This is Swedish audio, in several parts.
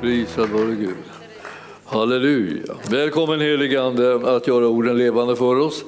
Prisad vare Gud. Halleluja. Välkommen helige Ande att göra orden levande för oss.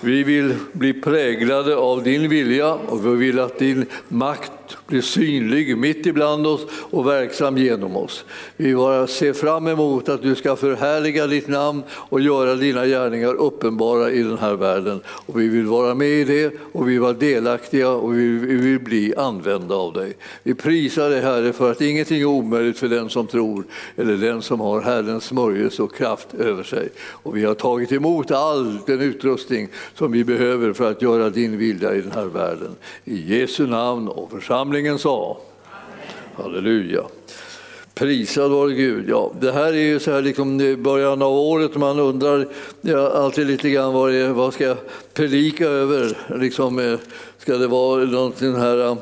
Vi vill bli präglade av din vilja och vi vill att din makt blir synlig mitt ibland oss och verksam genom oss. Vi bara ser fram emot att du ska förhärliga ditt namn och göra dina gärningar uppenbara i den här världen. Och vi vill vara med i det och vi vill vara delaktiga och vi vill bli använda av dig. Vi prisar dig Herre för att ingenting är omöjligt för den som tror eller den som har Herrens smörjelse och kraft över sig. Och vi har tagit emot all den utrustning som vi behöver för att göra din vilja i den här världen. I Jesu namn och församlingen sa. Halleluja. Prisad vare Gud. Ja, det här är ju så här liksom i början av året, man undrar ja, alltid lite grann vad, det, vad ska jag predika över? Liksom, eh, ska det vara någonting här eh,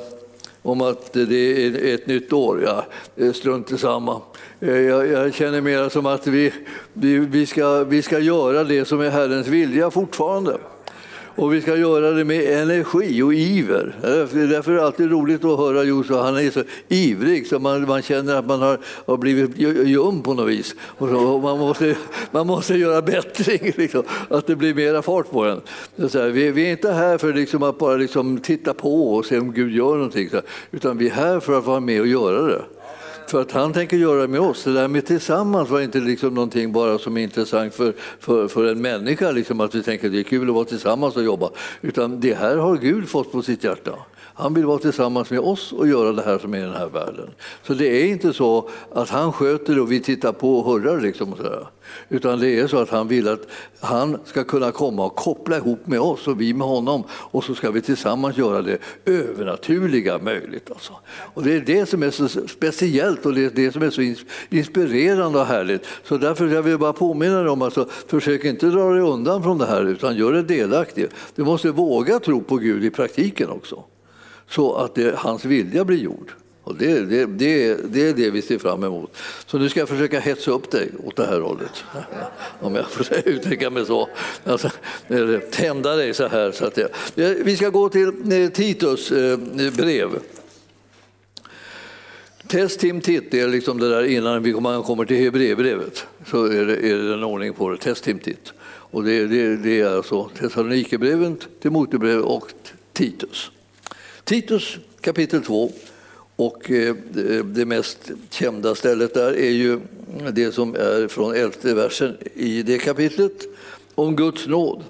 om att det är ett nytt år? Ja, strunt i samma. Eh, jag, jag känner mer som att vi, vi, vi, ska, vi ska göra det som är Herrens vilja fortfarande. Och vi ska göra det med energi och iver. Därför är det alltid roligt att höra Josef. Han är så ivrig så man, man känner att man har, har blivit ljum på något vis. Och så, man, måste, man måste göra bättring, liksom, att det blir mera fart på en. Så här, vi, vi, är inte här för liksom att bara liksom titta på och se om Gud gör någonting. Så här, utan vi är här för att vara med och göra det. För att han tänker göra det med oss. Det där med tillsammans var inte liksom någonting bara som är intressant för, för, för en människa, liksom att vi tänker att det är kul att vara tillsammans och jobba. Utan det här har Gud fått på sitt hjärta. Han vill vara tillsammans med oss och göra det här som är i den här världen. Så det är inte så att han sköter det och vi tittar på och hurrar. Liksom och sådär. Utan det är så att han vill att han ska kunna komma och koppla ihop med oss och vi med honom. Och så ska vi tillsammans göra det övernaturliga möjligt. Alltså. Och det är det som är så speciellt och det är det som är så inspirerande och härligt. Så därför jag vill jag bara påminna dig om att alltså, försök inte dra dig undan från det här utan gör dig delaktig. Du måste våga tro på Gud i praktiken också så att det, hans vilja blir gjord. Och det, det, det, det är det vi ser fram emot. Så nu ska jag försöka hetsa upp dig åt det här hållet. Om jag får uttrycka mig så. Alltså, eh, tända dig så här. Så att jag, eh, vi ska gå till eh, Titus brev. Test Tim det är liksom det där innan vi kommer till Hebreerbrevet. Så är det, är det en ordning på det. Test Tim Och det, det, det är alltså Thessalonikerbrevet, Timotebrevet och Titus. Titus kapitel 2 och eh, det mest kända stället där är ju det som är från elfte versen i det kapitlet om Guds nåd.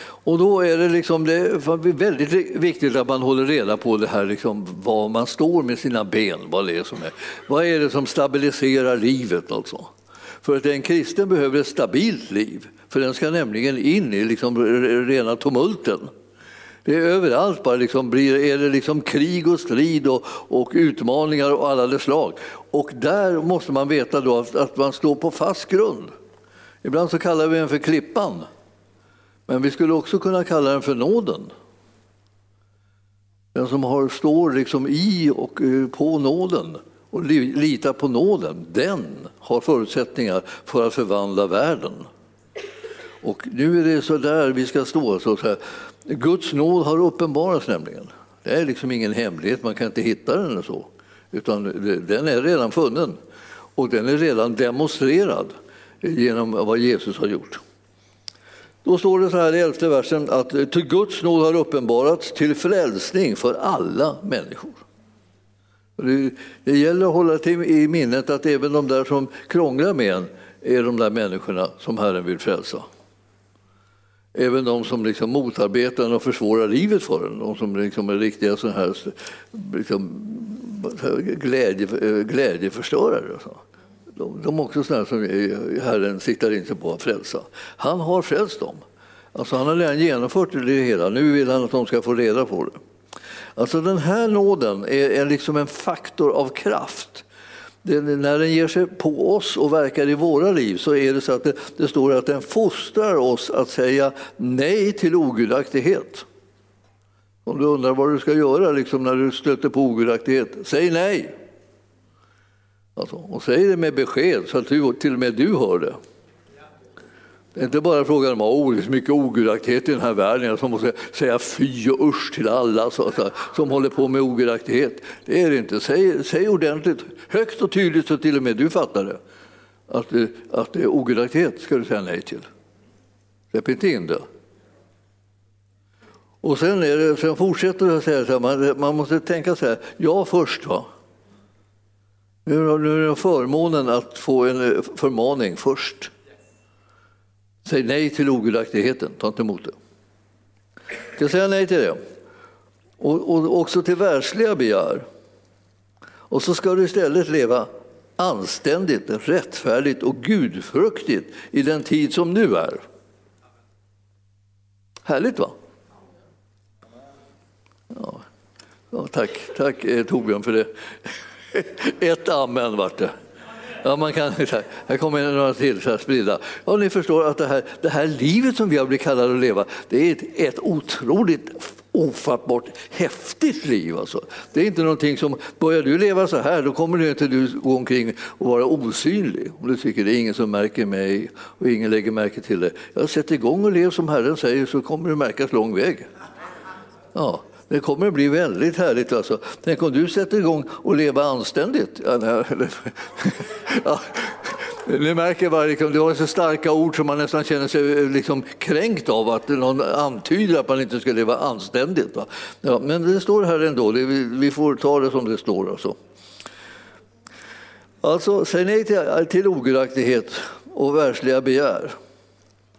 Och då är det, liksom, det är väldigt viktigt att man håller reda på det här, liksom, var man står med sina ben. Vad, det är som är. vad är det som stabiliserar livet? Alltså? För att en kristen behöver ett stabilt liv, för den ska nämligen in i liksom, rena tumulten. Det är överallt bara liksom blir, är det liksom krig och strid och, och utmaningar och alla dess slag. Och där måste man veta då att, att man står på fast grund. Ibland så kallar vi den för klippan. Men vi skulle också kunna kalla den för nåden. Den som har, står liksom i och eh, på nåden och litar på nåden, den har förutsättningar för att förvandla världen. Och nu är det så där vi ska stå. Så här. Guds nåd har uppenbarats nämligen. Det är liksom ingen hemlighet, man kan inte hitta den eller så. Utan den är redan funnen och den är redan demonstrerad genom vad Jesus har gjort. Då står det så här i elfte versen att till Guds nåd har uppenbarats till frälsning för alla människor. Det, det gäller att hålla till i minnet att även de där som krånglar med en är de där människorna som Herren vill frälsa. Även de som liksom motarbetar och försvårar livet för en, de som liksom är riktiga sån här, liksom, glädje, eh, glädjeförstörare. Så. De, de är också sådana som Herren siktar in sig på att frälsa. Han har frälst dem. Alltså han har redan genomfört det hela, nu vill han att de ska få reda på det. Alltså den här nåden är, är liksom en faktor av kraft den, när den ger sig på oss och verkar i våra liv så är det så att det, det står att den fostrar oss att säga nej till ogudaktighet. Om du undrar vad du ska göra liksom, när du stöter på ogudaktighet, säg nej. Alltså, och säg det med besked så att du, till och med du hör det. Det är inte bara frågan om oh, det är så mycket ogudaktighet i den här världen som måste säga fy och usch till alla så, så, som håller på med ogudaktighet. Det är det inte. Säg, säg ordentligt, högt och tydligt så till och med du fattar det. Att, att det är ogudaktighet ska du säga nej till. Släpp inte in det. Och sen, är det, sen fortsätter det att säga så här, man, man måste tänka så här, jag först. Va? Nu har jag förmånen att få en eh, förmaning först. Säg nej till ogudaktigheten, ta inte emot det. Ska säga nej till det. Och, och också till världsliga begär. Och så ska du istället leva anständigt, rättfärdigt och gudfruktigt i den tid som nu är. Härligt va? Ja. ja tack, tack eh, Torbjörn för det. Ett amen vart det. Ja, man kan, här kommer några till så här spridda. Ja, ni förstår att det här, det här livet som vi har blivit kallade att leva, det är ett, ett otroligt ofattbart häftigt liv. Alltså. Det är inte någonting som, börjar du leva så här då kommer du inte du gå omkring och vara osynlig. Om du tycker det är ingen som märker mig och ingen lägger märke till det. Jag sätter igång och lev som Herren säger så kommer du märkas lång väg. Ja. Det kommer att bli väldigt härligt. Alltså. Tänk om du sätter igång och leva anständigt. Ja, nej, ja. Ni märker bara, liksom, det var så starka ord som man nästan känner sig eh, liksom kränkt av att någon antyder att man inte ska leva anständigt. Va? Ja, men det står här ändå, det, vi får ta det som det står. Alltså, alltså säg nej till, till ogudaktighet och världsliga begär.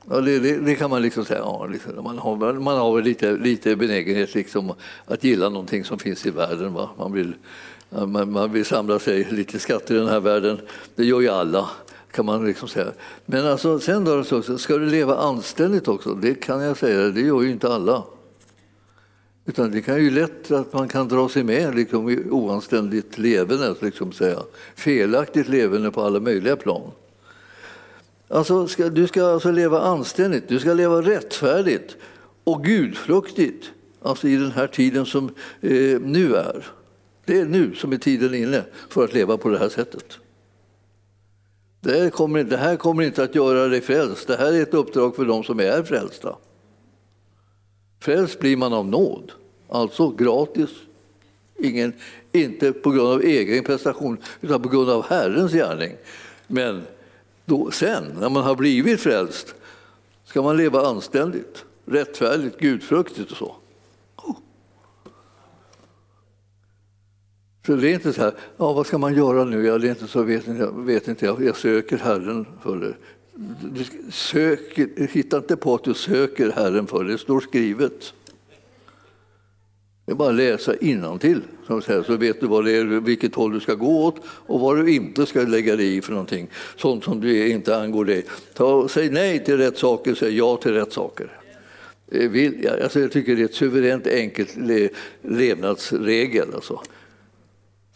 Ja, det, det, det, kan man liksom säga. Ja, liksom, man har, man har väl lite, lite benägenhet liksom att gilla någonting som finns i världen. Va? Man, vill, man, man vill samla sig lite skatter i den här världen. Det gör ju alla kan man liksom säga. Men alltså, sen då, så, ska du leva anständigt också? Det kan jag säga, det gör ju inte alla. Utan det kan ju lätt att man kan dra sig med liksom, i oanständigt levande, liksom säga. felaktigt levande på alla möjliga plan. Alltså, ska, du ska alltså leva anständigt, du ska leva rättfärdigt och gudfruktigt alltså i den här tiden som eh, nu är. Det är nu som är tiden inne för att leva på det här sättet. Det här, kommer, det här kommer inte att göra dig frälst. Det här är ett uppdrag för de som är frälsta. Frälst blir man av nåd, alltså gratis. Ingen, inte på grund av egen prestation, utan på grund av Herrens gärning. Men då, sen, när man har blivit frälst, ska man leva anständigt, rättfärdigt, gudfruktigt och så. Så det är inte så här, ja, vad ska man göra nu? Jag är inte så, vet, jag vet inte, jag, jag söker Herren för det. Du söker, hitta inte på att du söker Herren för det, det står skrivet. Det är bara att läsa innantill så, så vet du vad det är, vilket håll du ska gå åt och vad du inte ska lägga dig i för någonting. Sånt som du inte angår dig. Ta, säg nej till rätt saker, säg ja till rätt saker. Eh, alltså jag tycker det är ett suveränt enkelt levnadsregel. Alltså.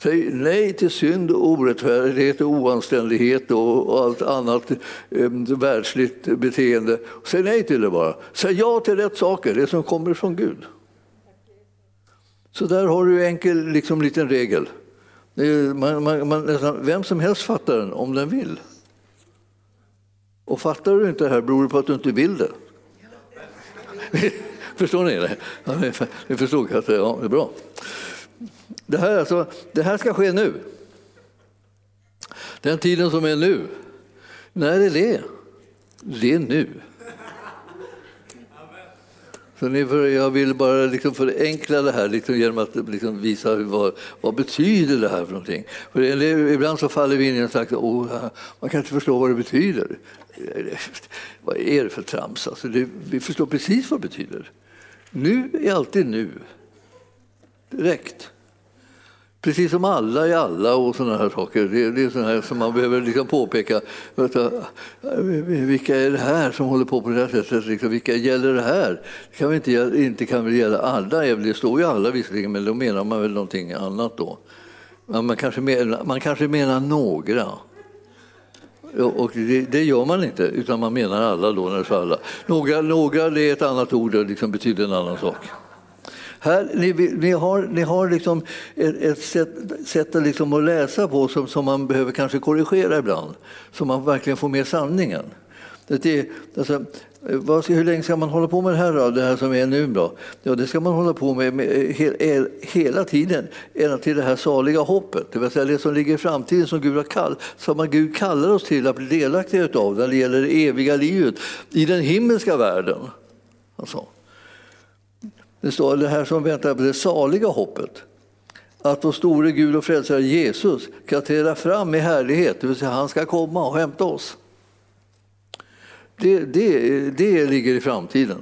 Säg nej till synd, orättfärdighet, oanständighet och allt annat eh, världsligt beteende. Säg nej till det bara. Säg ja till rätt saker, det som kommer från Gud. Så där har du en enkel liksom, liten regel. Man, man, man, nästan, vem som helst fattar den om den vill. Och fattar du inte det här beror det på att du inte vill det. Förstår ni det? Ja, ni förstod att ja, det är bra. Det här, alltså, det här ska ske nu. Den tiden som är nu. När är det? Det är nu. Så jag vill bara liksom förenkla det här liksom genom att liksom visa vad, vad betyder det här för någonting. För ibland så faller vi in i en slags, oh, man kan inte förstå vad det betyder. Vad är det för trams? Alltså det, vi förstår precis vad det betyder. Nu är alltid nu. Direkt. Precis som alla är alla och sådana här saker. Det, det är sådana här som man behöver liksom påpeka. Eh, vilka är det här som håller på på det här sättet? Liksom, vilka gäller det här? Det kan väl inte, inte kan väl gälla alla? Det står ju alla visserligen, men då menar man väl någonting annat då. Man kanske menar, man kanske menar några. Och det, det, gör man inte, utan man menar alla då när det är alla. Några, några det är ett annat ord och liksom betyder en annan sak. Här, ni, ni, har, ni har liksom ett, ett sätt, sätt att, liksom att läsa på som, som man behöver kanske korrigera ibland, så man verkligen får med sanningen. Det är, alltså, vad hur länge ska man hålla på med det här, då, det här som är nu? Då? Ja, det ska man hålla på med, med he, hela tiden, ända till det här saliga hoppet. Det vill säga det som ligger i framtiden, som Gud, har kall, som Gud kallar oss till att bli delaktiga av när det gäller det eviga livet i den himmelska världen. Alltså. Det står det här som väntar på det saliga hoppet. Att vår store Gud och frälsare Jesus ska träda fram i härlighet, det vill säga han ska komma och hämta oss. Det, det, det ligger i framtiden.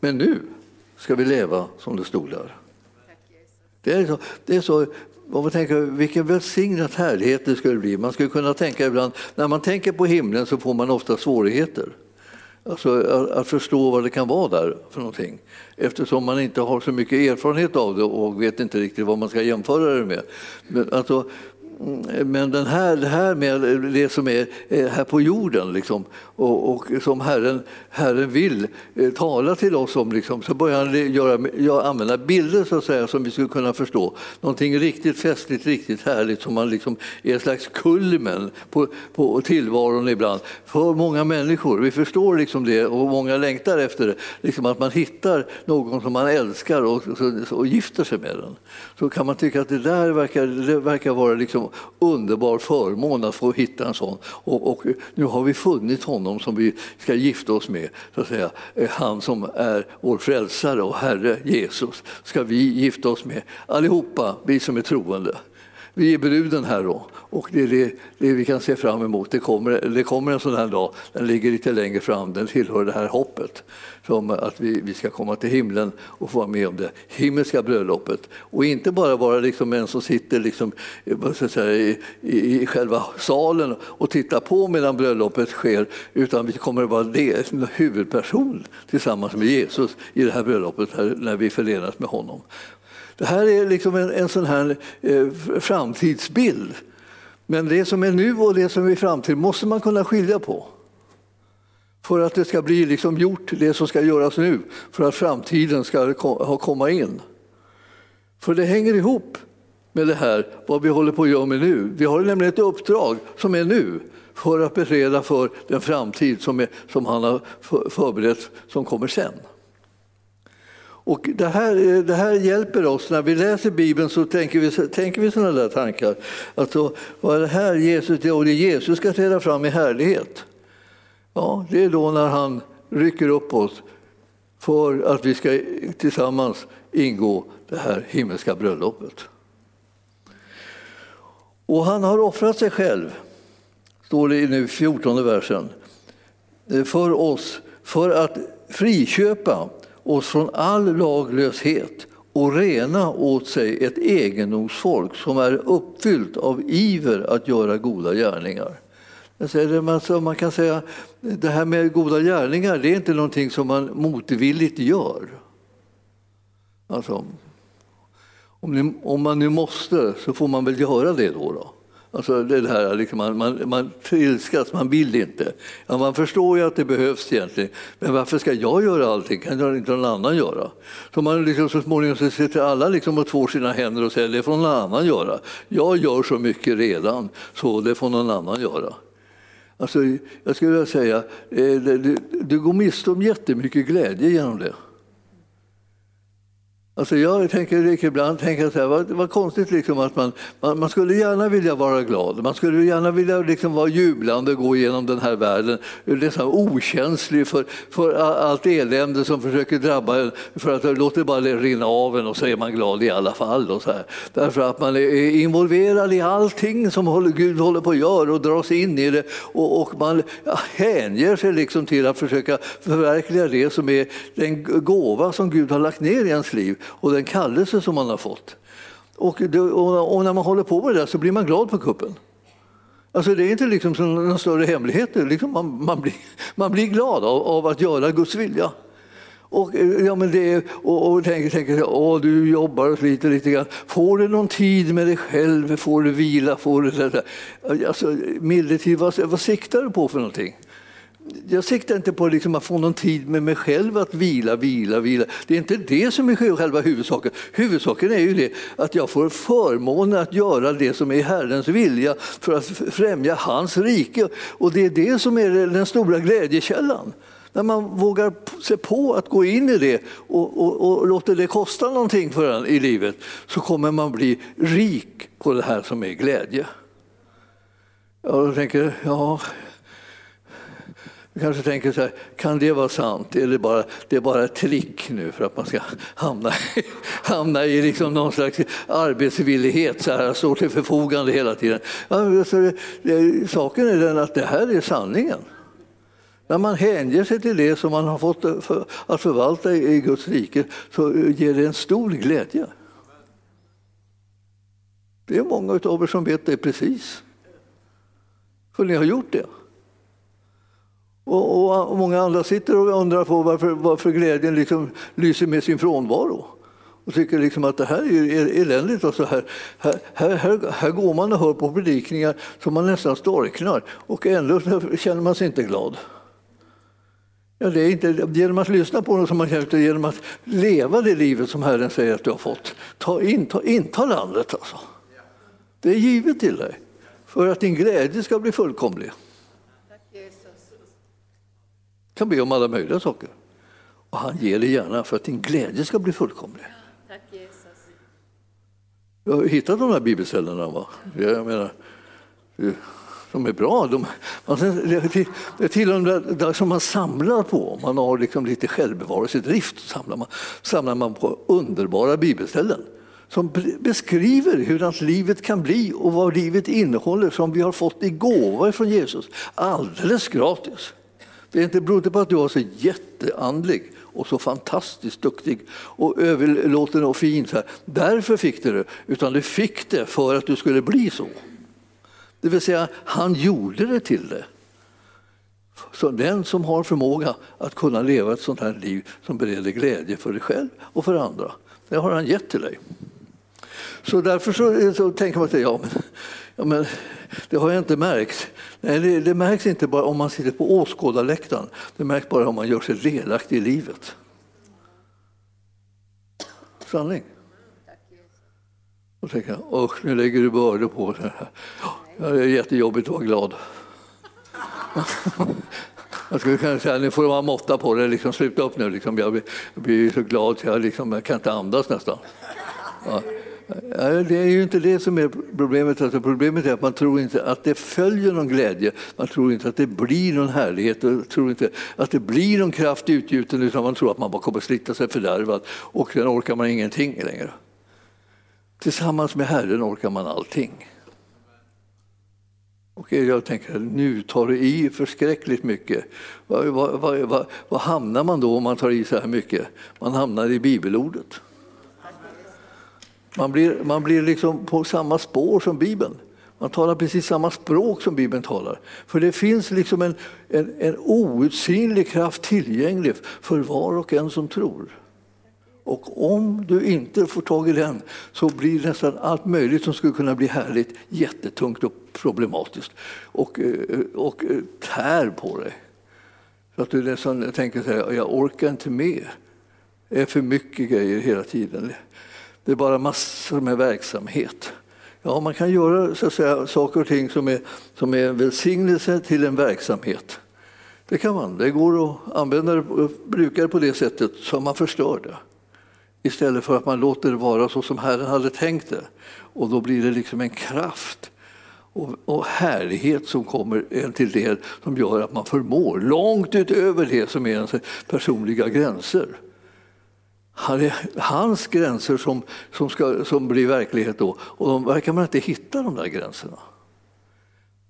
Men nu ska vi leva som det stod där. Det är så, det är så om man tänker vilken välsignad härlighet det skulle bli. Man skulle kunna tänka ibland, när man tänker på himlen så får man ofta svårigheter. Alltså att förstå vad det kan vara där för någonting. Eftersom man inte har så mycket erfarenhet av det och vet inte riktigt vad man ska jämföra det med. Men alltså, mm, men den här, det här med det som är här på jorden liksom, och, och, som Herren, Herren vill eh, tala till oss om, liksom, så börjar han göra, använda bilder så att säga, som vi skulle kunna förstå. Någonting riktigt festligt, riktigt härligt som man liksom är en slags kulmen på, på tillvaron ibland för många människor. Vi förstår liksom det och många längtar efter det. Liksom att man hittar någon som man älskar och, och, och gifter sig med den. Så kan man tycka att det där verkar, det verkar vara liksom underbar förmån att få hitta en sån. Och, och, nu har vi funnit honom som vi ska gifta oss med. Så att säga. Eh, han som är vår frälsare och Herre Jesus ska vi gifta oss med. Allihopa, vi som är troende. Vi är bruden här då och det är det, det vi kan se fram emot. Det kommer, det kommer en sån här dag, den ligger lite längre fram, den tillhör det här hoppet. Som att vi, vi ska komma till himlen och få vara med om det himmelska bröllopet. Och inte bara vara liksom en som sitter liksom, säga, i, i, i, själva salen och tittar på medan bröllopet sker, utan vi kommer att vara det, huvudperson tillsammans med Jesus i det här bröllopet när vi förenas med honom. Det här är liksom en, en sån här eh, framtidsbild. Men det som är nu och det som är i framtiden måste man kunna skilja på. För att det ska bli liksom gjort, det som ska göras nu, för att framtiden ska komma in. För det hänger ihop med det här, vad vi håller på att göra med nu. Vi har nämligen ett uppdrag som är nu för att bereda för den framtid som, är, som han har förberett som kommer sen. Och det, här, eh, det här hjälper oss. När vi läser Bibeln så tänker vi, tänker vi sådana där tankar. Alltså, vad är det här Jesus, det, och det Jesus ska träda fram i härlighet. Ja, det är då när han rycker upp oss för att vi ska tillsammans ingå det här himmelska bröllopet. Och han har offrat sig själv, står det i nu 14 versen, eh, för oss för att friköpa och från all laglöshet och rena åt sig ett egendomsfolk som är uppfyllt av iver att göra goda gärningar. Man kan säga det här med goda gärningar det är inte någonting som man motvilligt gör. Alltså, om, man nu måste så får man väl göra det då. då. Alltså det här, liksom man, man, man trilskas, man vill inte. Ja, man förstår ju att det behövs egentligen, men varför ska jag göra allting? kan inte någon annan göra? Så man liksom så småningom så sitter alla liksom och tvår sina händer och säger det får någon annan göra. Jag gör så mycket redan, så det får någon annan göra. Alltså, jag skulle vilja säga, eh, du, du går miste om jättemycket glädje genom det. Alltså jag tänker ibland tänker så här, vad, vad konstigt liksom att man, man, man, skulle gärna vilja vara glad, man skulle gärna vilja liksom vara jublande och gå igenom den här världen, nästan okänslig för, för allt elände som försöker drabba en, för att låta det bara rinna av en och så är man glad i alla fall. Och så här. Därför att man är involverad i allting som håller, Gud håller på att göra och dras in i det och, och man hänger sig liksom till att försöka förverkliga det som är den gåva som Gud har lagt ner i ens liv och den kallelse som man har fått. Och, det, och, när man håller på med det där så blir man glad på kuppen. Alltså det är inte liksom någon större hemlighet, liksom man, man, blir, man blir glad av, av att göra Guds vilja. Och, ja, men det, och, och tänker, tänker åh, du jobbar och sliter lite grann. Får du någon tid med dig själv? Får du vila? Får du Alltså, medeltid, vad, vad siktar du på för någonting? Jag siktar inte på liksom att få någon tid med mig själv att vila, vila, vila. Det är inte det som är själva huvudsaken. Huvudsaken är ju det att jag får förmånen att göra det som är Herrens vilja för att främja hans rike. Och det är det som är den stora glädjekällan. När man vågar se på att gå in i det och, och, och låter det kosta någonting för en i livet så kommer man bli rik på det här som är glädje. Jag tänker, ja, du kanske tänker så här, kan det vara sant? Är det, bara, det är bara ett trick nu för att man ska hamna, hamna i liksom någon slags arbetsvillighet, så här, står till förfogande hela tiden. Ja, det, det, saken är den att det här är sanningen. När man hänger sig till det som man har fått för, att förvalta i Guds rike så ger det en stor glädje. Det är många av er som vet det precis. För ni har gjort det. Och, och, och, många andra sitter och undrar på varför, varför glädjen liksom lyser med sin frånvaro och tycker liksom att det här är eländigt. Och så här. Här, här, här går man och hör på predikningar som man nästan storknar och ändå känner man sig inte glad. Ja, det är inte genom att lyssna på dem som man känner det, genom att leva det livet som Herren säger att du har fått. Ta in, ta, inta landet alltså. Det är givet till dig för att din glädje ska bli fullkomlig kan be om alla möjliga saker. Och han ger det gärna för att din glädje ska bli fullkomlig. Tack Jesus. Jag har hittat de här bibelställena. Va? Jag menar, de är bra. De, man, det är till och med där som man samlar på. Man har liksom lite självbevarelsedrift. Samlar man, samlar man på underbara bibelställen som beskriver hur livet kan bli och vad livet innehåller som vi har fått i gåva från Jesus. Alldeles gratis. Det är inte beroende på att du var så jätteandlig och så fantastiskt duktig och överlåten och fin. Så här. Därför fick du det, utan du fick det för att du skulle bli så. Det vill säga, han gjorde det till det. Så den som har förmåga att kunna leva ett sånt här liv som bereder glädje för dig själv och för andra, det har han gett till dig. Så därför så, så tänker man att ja, men, ja, men det har jag inte märkt. Nej, det, det, märks inte bara om man sitter på åskådarläktaren, det märks bara om man gör sig delaktig i livet. Sanning. Och tänker jag, nu lägger du bördor på det här. Ja, det är jättejobbigt att vara glad. Jag skulle kunna säga, nu får du vara måtta på det, liksom, sluta upp nu. Liksom. Jag, blir, jag blir så glad så jag, liksom, jag kan inte andas nästan. Ja. Det är ju inte det som är problemet. Alltså problemet är att man tror inte att det följer någon glädje. Man tror inte att det blir någon härlighet. Man tror inte att det blir någon kraft utgjuten utan man tror att man bara kommer slita sig fördärvad och sen orkar man ingenting längre. Tillsammans med Herren orkar man allting. Och jag tänker, nu tar du i förskräckligt mycket. Var, var, var, var hamnar man då om man tar i så här mycket? Man hamnar i bibelordet. Man blir, man blir liksom på samma spår som Bibeln. Man talar precis samma språk som Bibeln talar. För det finns liksom en, en, en outsinlig kraft tillgänglig för var och en som tror. Och om du inte får tag i den så blir nästan allt möjligt som skulle kunna bli härligt jättetungt och problematiskt och, eh, och eh, tär på dig. Så att du nästan tänker så här, jag orkar inte med. Det är för mycket grejer hela tiden. Det är bara massor med verksamhet. Ja, man kan göra så att säga, saker och ting som är, som är en välsignelse till en verksamhet. Det kan man. Det går att använda det, bruka det på det sättet så man förstör det. Istället för att man låter det vara så som Herren hade tänkt det. Och då blir det liksom en kraft och, och härlighet som kommer en till del som gör att man förmår långt utöver det som är ens personliga gränser. Han är hans gränser som, som, ska, som blir verklighet då. Och de verkar man inte hitta de där gränserna.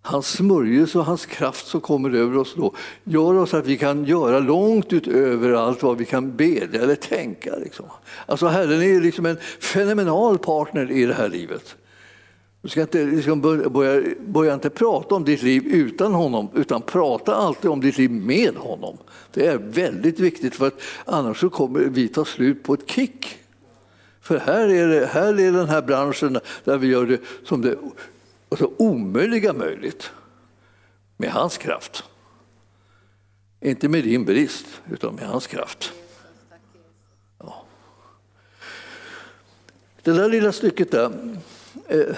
Hans smörjelse och hans kraft som kommer över oss då gör oss att vi kan göra långt utöver allt vad vi kan bedja eller tänka. Liksom. Alltså Herren är liksom en fenomenal partner i det här livet. Du ska inte liksom börja, börja, inte prata om ditt liv utan honom, utan prata alltid om ditt liv med honom. Det är väldigt viktigt, för att annars så kommer vi ta slut på ett kick. För här är, det, här är den här branschen där vi gör det som det alltså omöjliga möjligt, med hans kraft. Inte med din brist, utan med hans kraft. Ja. Det där lilla stycket där. Eh,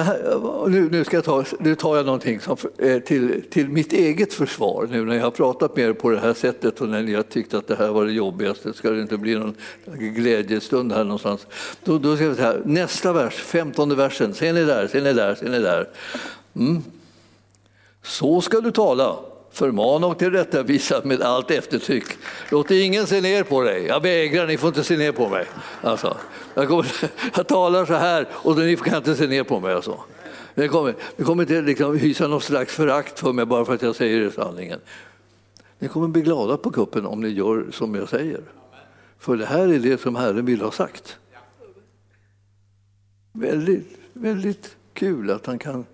här, nu, nu, ska jag ta, nu tar jag någonting som, eh, till, till mitt eget försvar nu när jag har pratat med er på det här sättet och när ni har tyckt att det här var det jobbigaste, ska det inte bli någon glädjestund här någonstans. Då, då ska vi här, nästa vers, femtonde versen, ser ni där, ser ni där, ser ni där. Mm. Så ska du tala Förmana och tillrättavisa med allt eftertryck. Låt ingen se ner på dig. Jag vägrar, ni får inte se ner på mig. Alltså, jag, kommer, jag talar så här och ni kan inte se ner på mig. Alltså. Ni kommer, ni kommer inte liksom hysa någon slags förakt för mig bara för att jag säger sanningen. Ni kommer bli glada på kuppen om ni gör som jag säger. För det här är det som Herren vill ha sagt. Väldigt, väldigt kul att han kan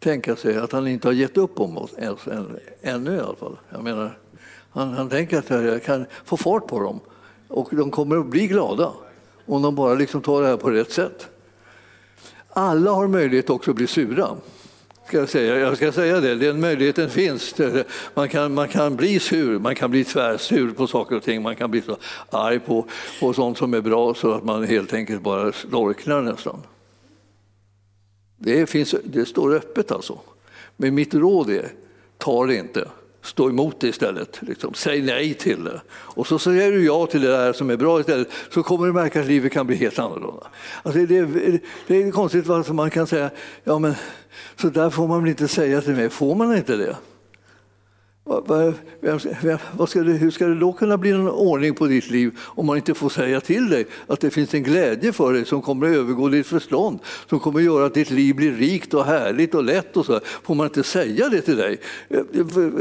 tänka sig att han inte har gett upp om oss än, ännu i alla fall. Jag menar, han, han tänker att jag kan få fart på dem och de kommer att bli glada om de bara liksom tar det här på rätt sätt. Alla har möjlighet också att bli sura. Ska jag, säga. jag ska säga det, den möjligheten finns. Man kan, man kan bli sur, man kan bli tvärsur på saker och ting, man kan bli så arg på, på sånt som är bra så att man helt enkelt bara storknar nästan. Det, finns, det står öppet alltså. Men mitt råd är, ta det inte. Stå emot det istället. Liksom. Säg nej till det. Och så säger du ja till det där som är bra istället, så kommer du märka att livet kan bli helt annorlunda. Alltså det, är, det är konstigt varför man kan säga, ja men så där får man väl inte säga till mig. Får man inte det? Vad ska det, hur ska det då kunna bli någon ordning på ditt liv om man inte får säga till dig att det finns en glädje för dig som kommer att övergå ditt förstånd, som kommer att göra att ditt liv blir rikt och härligt och lätt och så. Får man inte säga det till dig? Eh, eh,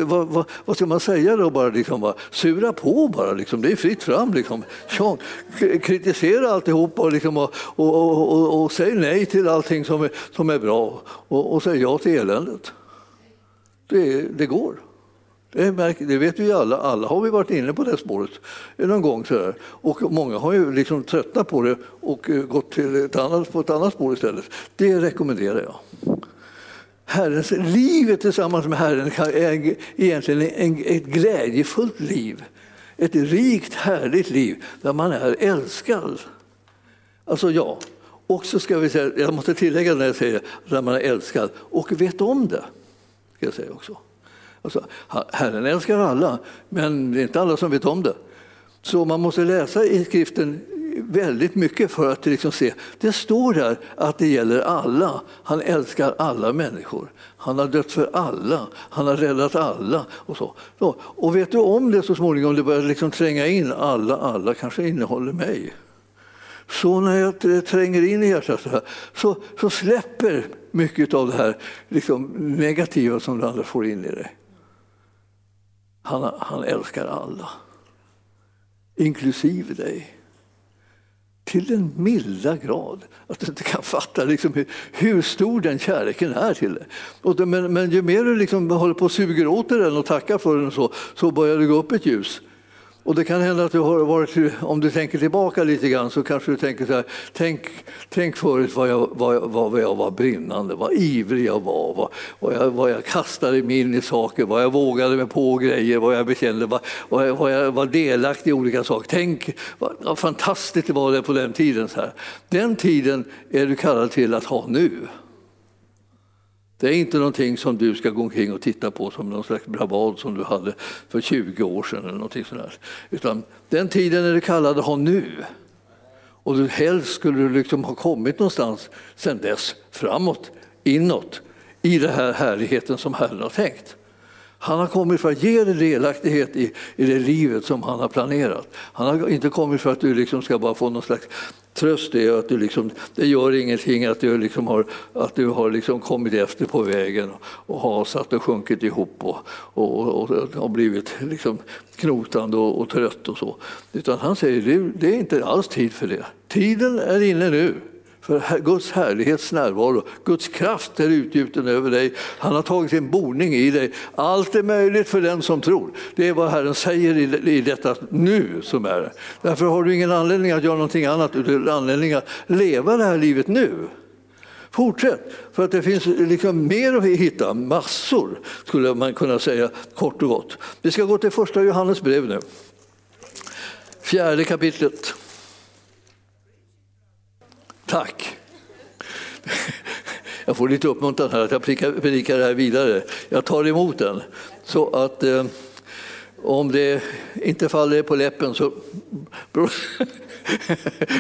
vad, vad, vad ska man säga då? Bara, liksom, bara sura på bara, liksom. det är fritt fram. Liksom. Tjong. kritisera alltihop och, liksom, och, och, och, och, säg nej till allting som är, som är bra och, och säg ja till eländet. Det, det går. Eh, det, det vet vi alla, alla har vi varit inne på det spåret någon gång. Så Och många har ju liksom tröttnat på det och eh, gått till ett annat, på ett annat spår istället. Det rekommenderar jag. Herrens, livet tillsammans med Herren är egentligen ett glädjefullt liv. Ett rikt, härligt liv där man är älskad. Alltså ja, och så ska vi säga, jag måste tillägga när jag säger där man är älskad och vet om det. Ska jag säga också. Alltså, Herren älskar alla, men det är inte alla som vet om det. Så man måste läsa i skriften väldigt mycket för att liksom se. Det står där att det gäller alla. Han älskar alla människor. Han har dött för alla. Han har räddat alla. Och, så. så och vet du om det så småningom, det börjar liksom tränga in alla, alla kanske innehåller mig. Så när jag tränger in i hjärtat så, här, så, så släpper mycket av det här liksom negativa som du andra får in i dig. Han, han älskar alla, inklusive dig. Till den milda grad att du inte kan fatta liksom hur, hur, stor den kärleken är till dig. Och, men, men ju mer du liksom håller på och suger åt dig den och tackar för den så, så börjar det gå upp ett ljus. Och det kan hända att du har varit, om du tänker tillbaka lite grann så kanske du tänker så här, tänk, tänk förut vad jag, vad, vad jag var brinnande, vad ivrig jag var, vad, vad, jag, vad jag kastade mig in i saker, vad jag vågade mig på grejer, vad jag bekände, vad, vad, jag, vad jag var delaktig i olika saker. Tänk vad, vad fantastiskt det var det på den tiden. Så här. Den tiden är du kallad till att ha nu. Det är inte någonting som du ska gå omkring och titta på som någon slags bravad som du hade för 20 år sedan. Eller någonting sådär. Utan den tiden är det kallade att ha nu. Och du helst skulle du liksom ha kommit någonstans sedan dess, framåt, inåt, i den här härligheten som Herren har tänkt. Han har kommit för att ge dig delaktighet i, i det livet som han har planerat. Han har inte kommit för att du liksom ska bara få någon slags tröst i att du liksom, det gör ingenting att du liksom har, att du har liksom kommit efter på vägen och hasat och sjunkit ihop och, och, och, och blivit liksom knotande och, och trött och så. Utan han säger det, det är inte alls tid för det. Tiden är inne nu för Guds härlighets närvaro. Guds kraft är utgjuten över dig. Han har tagit sin boning i dig. Allt är möjligt för den som tror. Det är vad Herren säger i detta nu som är. Därför har du ingen anledning att göra någonting annat, utan anledning att leva det här livet nu. Fortsätt, för att det finns liksom mer att hitta, massor skulle man kunna säga kort och gott. Vi ska gå till första Johannes brev nu. Fjärde kapitlet. Tack. Jag får lite uppmuntran här att jag predikar det här vidare. Jag tar emot den. Så att eh, om det inte faller på läppen så beror,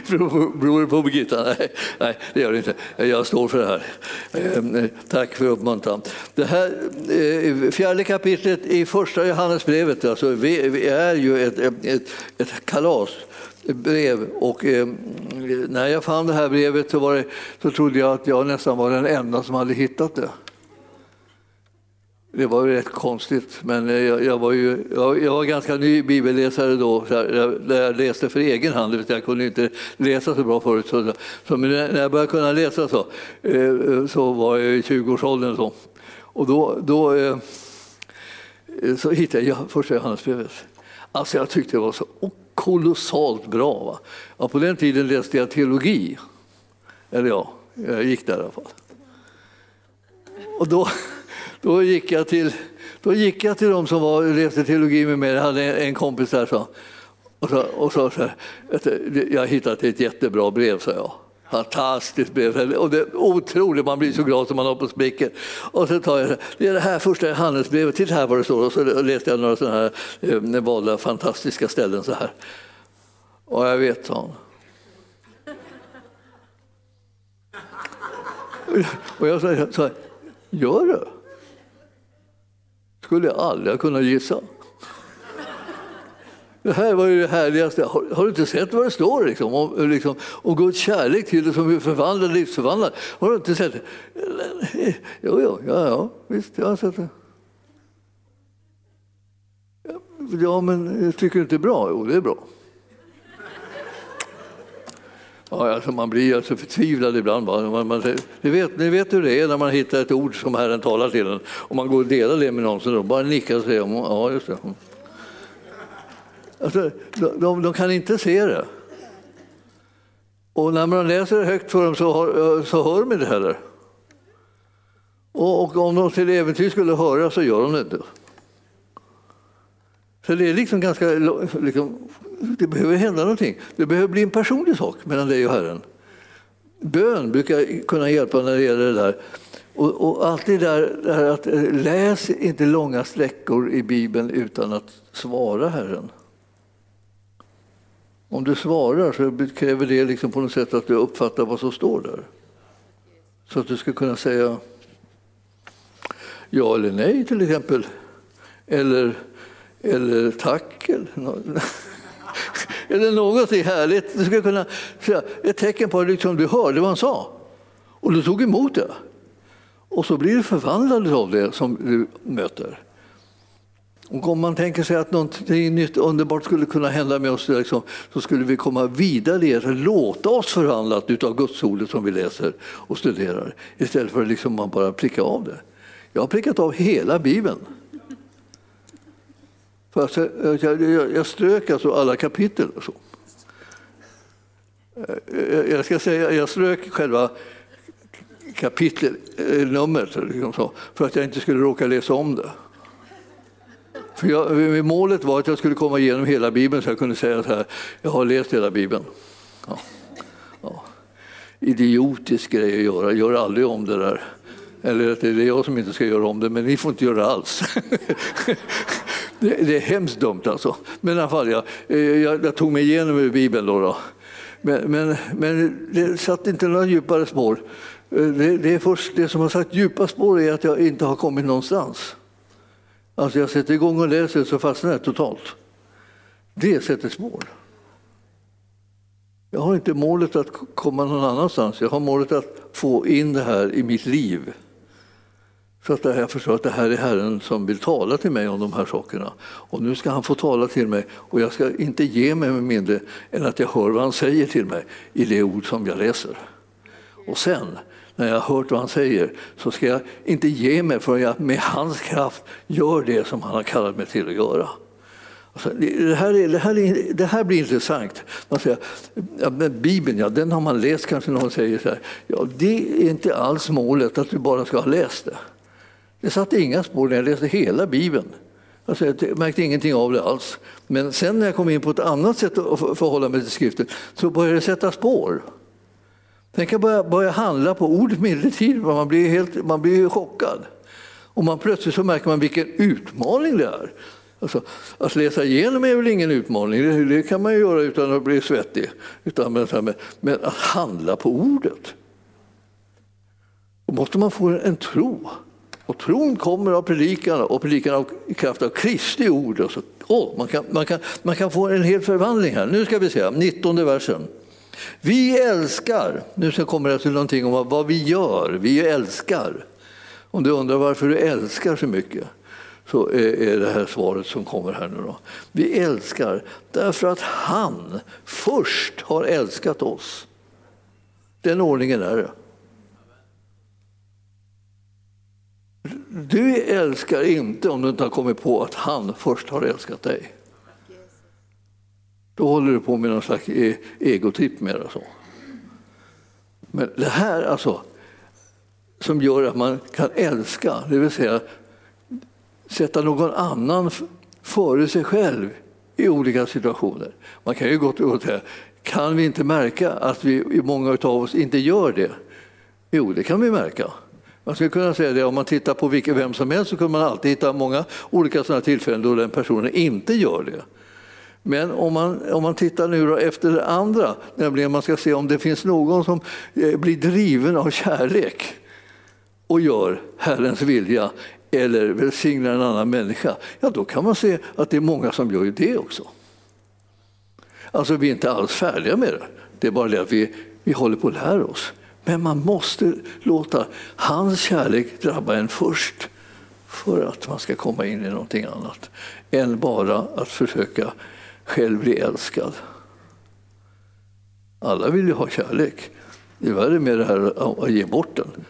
det på Birgitta. Nej, nej, det gör det inte. Jag står för det här. Eh, tack för uppmuntran. Det här eh, fjärde kapitlet i första Johannesbrevet alltså, vi är ju ett, ett, ett kalas brev. Och, eh, när jag fann det här brevet så, det, så trodde jag att jag nästan var den enda som hade hittat det. Det var ju rätt konstigt, men eh, jag, jag var, ju, jag, jag, var ganska ny bibelläsare då, där jag läste för egen hand. Jag kunde inte läsa så bra förut. Så, så när jag började kunna läsa så, eh, så var jag i 20-årsåldern. Så. Och då, då eh, så hittade jag första Johannesbrevet. Alltså jag tyckte det var så kolossalt bra. Va? Ja, på den tiden läste jag teologi. Eller ja, jag gick där i alla fall. Och då, då, gick, jag till, då gick jag till de som var, läste teologi med mig. Jag hade en kompis där som och sa och så, så här, jag har hittat ett jättebra brev, sa jag. Fantastiskt brev. Och det är otroligt, man blir så glad som man har på sprickor. Och så tar jag det, är det här första handelsbrevet, titta här vad det står. Och så läste jag några sådana här eh, valda fantastiska ställen så här. Och jag vet, sa Och jag sa så här, gör du? Skulle jag aldrig kunna gissa. Det här var ju det härligaste. Har, har du inte sett vad det står liksom, om, liksom, om Guds kärlek till dig som förvandlar, livsförvandlar? Har du inte sett det? Jo, jo, ja, ja, visst, jag har sett det. Ja, men jag tycker inte det är bra? Jo, det är bra. Ja, alltså man blir alltså förtvivlad ibland. Man, man, ni, vet, ni vet hur det är när man hittar ett ord som Herren talar till en och man går och delar det med någon så bara nickar och säger ja, just det. Alltså, de, de, kan inte se det. Och när man läser det högt för dem så, hör, så hör de inte heller. Och, och om de till äventyr skulle höra så gör de det inte. Så det är liksom ganska, liksom, det behöver hända någonting. Det behöver bli en personlig sak mellan dig och Herren. Bön brukar kunna hjälpa när det gäller det där. Och, och det där, där att eh, läs inte långa sträckor i Bibeln utan att svara Herren. Om du svarar så kräver det liksom på något sätt att du uppfattar vad som står där. Så att du ska kunna säga ja eller nej till exempel. Eller, eller tack. Eller, eller någonting härligt. Du ska kunna säga ett tecken på att liksom du hörde vad han sa. Och du tog emot det. Och så blir du förvandlad av det som du möter. Och om man tänker sig att något nytt underbart skulle kunna hända med oss liksom, så skulle vi komma vidare i att låta oss förvandlas av gudsordet som vi läser och studerar istället för att liksom man bara pricka av det. Jag har prickat av hela Bibeln. För jag, jag, jag strök alltså alla kapitel. Och så. Eh, jag ska säga, jag strök själva kapitelnumret eh, liksom för att jag inte skulle råka läsa om det. För jag, eh, målet var att jag skulle komma igenom hela Bibeln så jag kunde säga så här, jag har läst hela Bibeln. Ja. Ja. Idiotisk grej att göra, gör aldrig om det där. Eller att det är jag som inte ska göra om det, men ni får inte göra det alls. det, det, är hemskt dumt alltså. Men i alla fall, jag, eh, jag, jag tog mig igenom Bibeln då. då. Men, men, men det satt inte några djupare spår. Eh, det, det, är först, det som har satt djupa spår är att jag inte har kommit någonstans. Alltså jag sätter igång och läser så fastnar jag totalt. Det sätter spår. Jag har inte målet att komma någon annanstans. Jag har målet att få in det här i mitt liv. Så att jag förstår att det här är Herren som vill tala till mig om de här sakerna. Och nu ska han få tala till mig och jag ska inte ge mig med mindre än att jag hör vad han säger till mig i det ord som jag läser. Och sen när jag har hört vad han säger så ska jag inte ge mig förrän jag med hans kraft gör det som han har kallat mig till att göra. Alltså, det, här är, det, här är, det här blir intressant. Man säger, ja, Bibeln, ja, den har man läst kanske någon säger så här. Ja, det är inte alls målet att du bara ska ha läst det. Det satte inga spår när jag läste hela Bibeln. Alltså, jag märkte ingenting av det alls. Men sen när jag kom in på ett annat sätt att förhålla mig till skriften så började det sätta spår. Tänk att börja, börja handla på ordet medeltid, man blir, helt, man blir chockad. Och man plötsligt så märker man vilken utmaning det är. Alltså, att läsa igenom är väl ingen utmaning, det, det kan man ju göra utan att bli svettig. Utan, men, men att handla på ordet. Då måste man få en tro. Och tron kommer av predikan och predikan av, kraft av Kristi ord. Och så, oh, man, kan, man, kan, man kan få en hel förvandling här. Nu ska vi se, 19 versen. Vi älskar, nu kommer det till någonting om vad vi gör, vi älskar. Om du undrar varför du älskar så mycket så är det här svaret som kommer här nu. Då. Vi älskar därför att han först har älskat oss. Den ordningen är det. Du älskar inte om du inte har kommit på att han först har älskat dig. Då håller du på med någon slags e-, egotripp mer. Så. Men det här alltså, som gör att man kan älska, det vill säga sätta någon annan före sig själv i olika situationer. Man kan ju gott och säga, kan vi inte märka att vi, många av oss inte gör det? Jo, det kan vi märka. Man skulle kunna säga det, om man tittar på vem som helst så kan man alltid hitta många olika sådana tillfällen då den personen inte gör det. Men om man, om man tittar nu efter det andra, nämligen man ska se om det finns någon som eh, blir driven av kärlek och gör Herrens vilja eller välsignar en annan människa, ja då kan man se att det är många som gör det också. Alltså vi är inte alls färdiga med det, det är bara det att vi, vi håller på att lära oss. Men man måste låta hans kärlek drabba en först för att man ska komma in i någonting annat än bara att försöka själv bli älskad. Alla vill ju ha kärlek. Det är värre med det här att ge bort den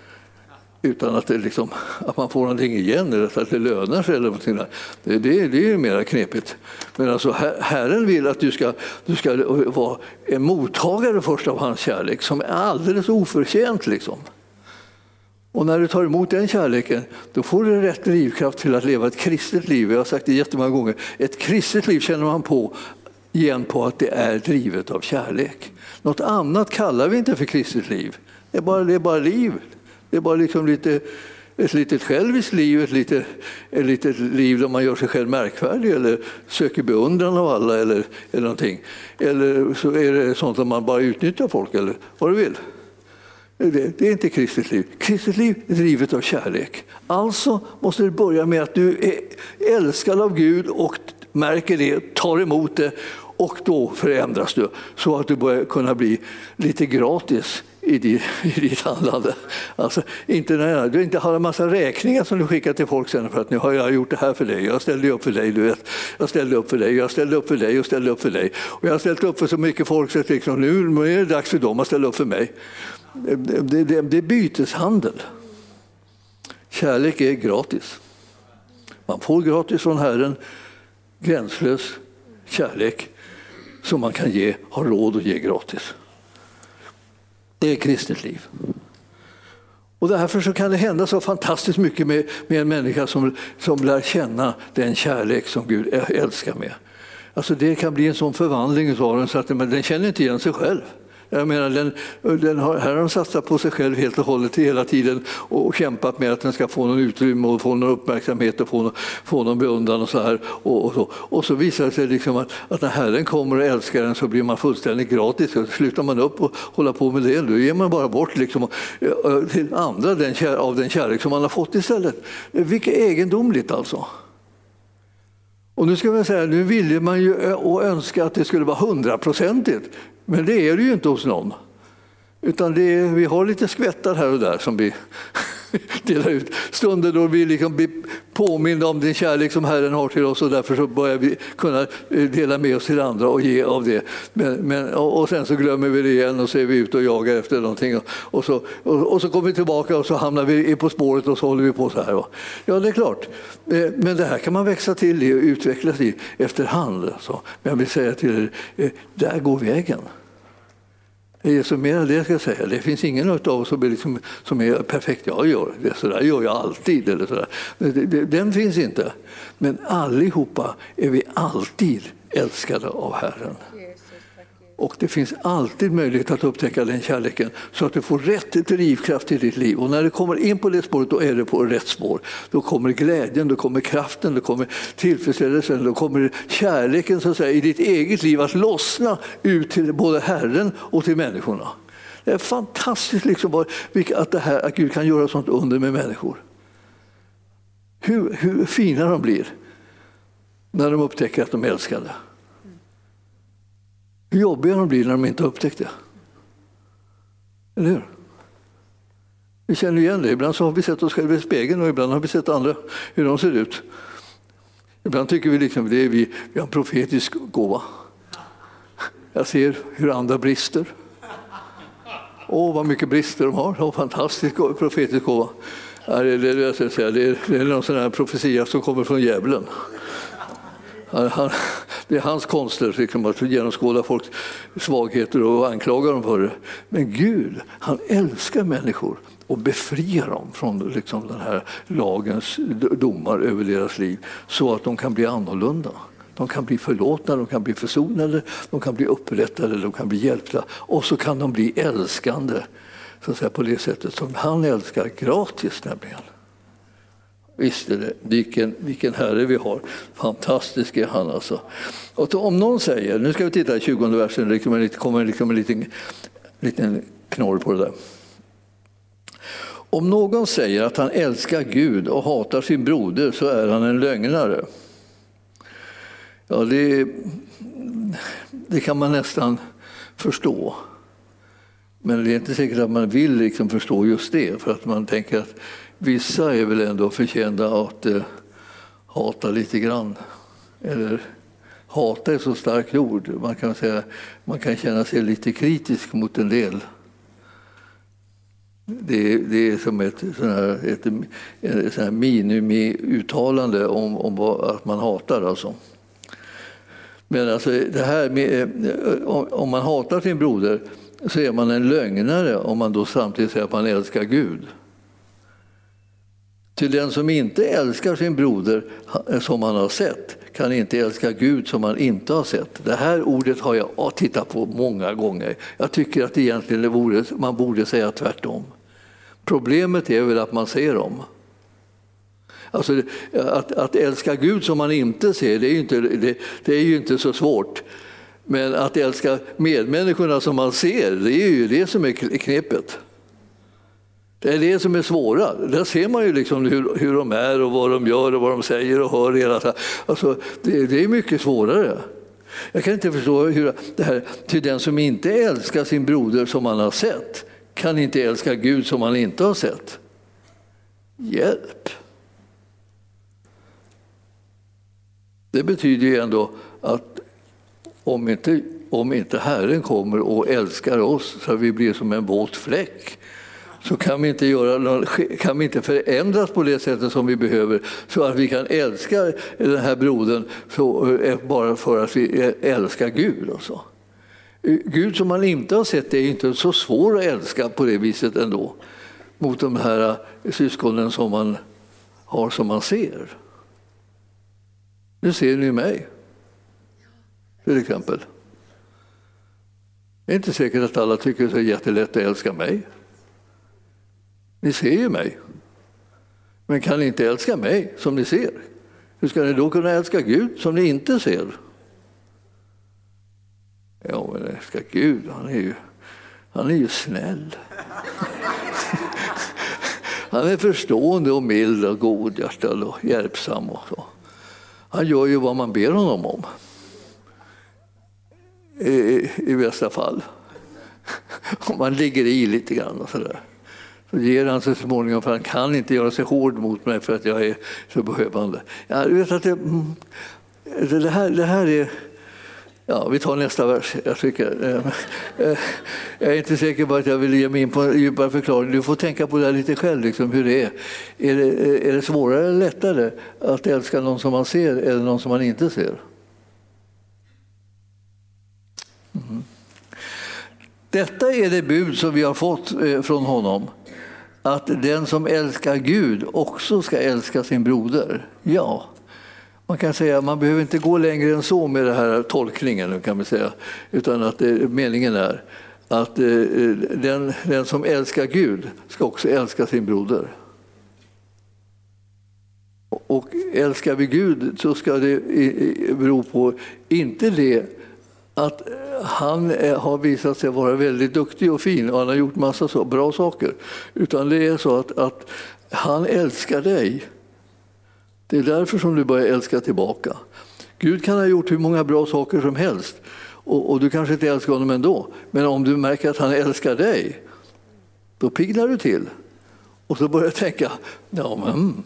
utan att, det liksom, att man får någonting igen eller att det lönar sig. Eller någonting där. Det, det, det är mer knepigt. Men alltså, Herren vill att du ska, du ska vara en mottagare först av hans kärlek som är alldeles oförtjänt. Liksom. Och när du tar emot den kärleken, då får du rätt drivkraft till att leva ett kristet liv. Jag har sagt det jättemånga gånger. Ett kristet liv känner man på igen på att det är drivet av kärlek. Något annat kallar vi inte för kristet liv. Det är bara, det är bara liv. Det är bara liksom lite, ett litet själviskt liv, ett litet, ett litet liv där man gör sig själv märkvärdig eller söker beundran av alla eller, eller någonting. Eller så är det sånt att man bara utnyttjar folk eller vad du vill. Det, det är inte kristet liv. Kristet liv är drivet av kärlek. Alltså måste det börja med att du är älskad av Gud och märker det, tar emot det och då förändras du så att du börjar kunna bli lite gratis i ditt, i ditt handlande. Alltså, inte när du inte har en massa räkningar som du skickar till folk sen för att nu har jag gjort det här för dig, jag ställde upp för dig, du vet. Jag ställde upp för dig, jag ställde upp för dig och ställde upp för dig. Och jag har ställt upp för så mycket folk så att liksom, nu är det dags för dem att ställa upp för mig. Det, det, det, det är byteshandel. Kärlek är gratis. Man får gratis från Herren gränslös kärlek som man kan ge, har råd att ge gratis. Det är kristet liv. Och därför så kan det hända så fantastiskt mycket med, med en människa som, som lär känna den kärlek som Gud älskar med. Alltså det kan bli en sån förvandling av den så att den känner inte igen sig själv. Jag menar, den, den har, här har de satsat på sig själv helt och hållet hela tiden och kämpat med att den ska få någon utrymme och få någon uppmärksamhet och få någon, få någon beundran och så här. Och, och, så. och så visar det sig liksom att, att när Herren kommer och älskar en så blir man fullständigt gratis. och slutar man upp och hålla på med det, då ger man bara bort liksom, eh, till andra den, av den kärlek som man har fått istället. Vilket egendomligt alltså. Och nu ska man säga, nu ville man ju och önska att det skulle vara hundraprocentigt. Men det är det ju inte hos någon. Utan det är, vi har lite skvättar här och där som vi dela ut. Stunder då vi liksom blir påminda om den kärlek som Herren har till oss och därför så börjar vi kunna eh, dela med oss till andra och ge av det. Men, men, och sen så glömmer vi det igen och så är vi ute och jagar efter någonting och så, och, och så kommer vi tillbaka och så hamnar vi på spåret och så håller vi på så här. Ja, det är klart. Eh, men det här kan man växa till i och utvecklas i efterhand. Men jag vill säga till er, eh, där går vägen. Det är så mer det ska jag säga. Det finns ingen av oss som är, liksom, som är perfekt. Jag gör det, så där gör jag alltid. Eller så där. Den finns inte. Men allihopa är vi alltid älskade av Herren. Och det finns alltid möjlighet att upptäcka den kärleken så att du får rätt drivkraft i ditt liv. Och när du kommer in på det spåret, då är du på rätt spår. Då kommer glädjen, då kommer kraften, då kommer tillfredsställelsen, då kommer kärleken så att säga, i ditt eget liv att lossna ut till både Herren och till människorna. Det är fantastiskt liksom att, det här, att Gud kan göra sånt under med människor. Hur, hur fina de blir när de upptäcker att de är älskade. Hur jobbiga de blir när de inte har upptäckt det. Eller hur? Vi känner igen det. Ibland så har vi sett oss själva i spegeln och ibland har vi sett andra, hur de ser ut. Ibland tycker vi liksom det är vi, vi har en profetisk gåva. Jag ser hur andra brister. Åh, vad mycket brister de har. Oh, fantastisk profetisk gåva. Det är, det, är, det är någon sån här profetia som kommer från djävulen. Han, det är hans konster liksom, att genomskåda folks svagheter och anklaga dem för det. Men Gud, han älskar människor och befriar dem från liksom, den här lagens domar över deras liv så att de kan bli annorlunda. De kan bli förlåtna, de kan bli försonade, de kan bli upprättade, de kan bli hjälpta och så kan de bli älskande så att säga, på det sättet som han älskar, gratis nämligen. Visst är det, vilken, vilken herre vi har. Fantastisk är han alltså. Och om någon säger, nu ska vi titta i 20 versen, det kommer liksom en liten, liten knorr på det där. Om någon säger att han älskar Gud och hatar sin broder så är han en lögnare. Ja, det, det kan man nästan förstå. Men det är inte säkert att man vill liksom förstå just det, för att man tänker att vissa är väl ändå förtjänta att eh, hata lite grann. Eller hata är så starkt ord. Man kan, säga, man kan känna sig lite kritisk mot en del. Det, det är som ett, sån här, ett, ett sån här minimiuttalande om, om att man hatar. Alltså. Men alltså det här med, eh, om man hatar sin broder så är man en lögnare om man då samtidigt säger att man älskar Gud. Till den som inte älskar sin broder eh, som han har sett kan inte älska Gud som han inte har sett. Det här ordet har jag tittat på många gånger. Jag tycker att egentligen vore, man borde säga tvärtom. Problemet är väl att man ser dem. Alltså, att, att älska Gud som man inte ser, det är, ju inte, det, det är ju inte så svårt. Men att älska medmänniskorna som man ser, det är ju det som är knepet. Det är det som är svåra. Där ser man ju liksom hur, hur de är och vad de gör och vad de säger och hör. Hela, alltså, det, det är mycket svårare. Jag kan inte förstå hur det här, till den som inte älskar sin broder som han har sett kan inte älska Gud som han inte har sett. Hjälp! Det betyder ju ändå att om inte, om inte Herren kommer och älskar oss så att vi blir som en våt fläck så kan vi, inte göra, kan vi inte förändras på det sättet som vi behöver så att vi kan älska den här brodern så, eh, bara för att vi eh, älskar Gud. Alltså. Eh, Gud som man inte har sett är inte så svår att älska på det viset ändå mot de här syskonen som man har som man ser. Nu ser ni mig, till exempel. Det är inte säkert att alla tycker det är jättelätt att älska mig. Ni ser ju mig, men kan ni inte älska mig som ni ser? Hur ska ni då kunna älska Gud som ni inte ser? Ja, men älska Gud, han är ju, han är ju snäll. Han är förstående och mild och godhjärtad och hjälpsam. Och så. Han gör ju vad man ber honom om. I, i bästa fall. Om man ligger i lite grann och sådär så ger han sig småningom, för han kan inte göra sig hård mot mig för att jag är så behövande. Jag vet att mm, det, det, här, det här är... Ja, vi tar nästa vers. Jag, tycker, ehm, eh, jag är inte säker på att jag vill ge mig in på en djupare förklaring. Du får tänka på det lite själv, liksom, hur det är. Är det, är det svårare eller lättare att älska någon som man ser eller någon som man inte ser? Mm. Detta är det bud som vi har fått eh, från honom att den som älskar Gud också ska älska sin broder. Ja, man kan säga man behöver inte gå längre än så med den här tolkningen, kan man säga, utan att det, meningen är att eh, den, den som älskar Gud ska också älska sin broder. Och älskar vi Gud så ska det bero på, inte det att eh, han eh, har visat sig vara väldigt duktig och fin och han har gjort massa så bra saker. Utan det är så att, att han älskar dig. Det är därför som du börjar älska tillbaka. Gud kan ha gjort hur många bra saker som helst och, och, du kanske inte älskar honom ändå. Men om du märker att han älskar dig, då piggnar du till. Och så börjar du tänka, ja men mm,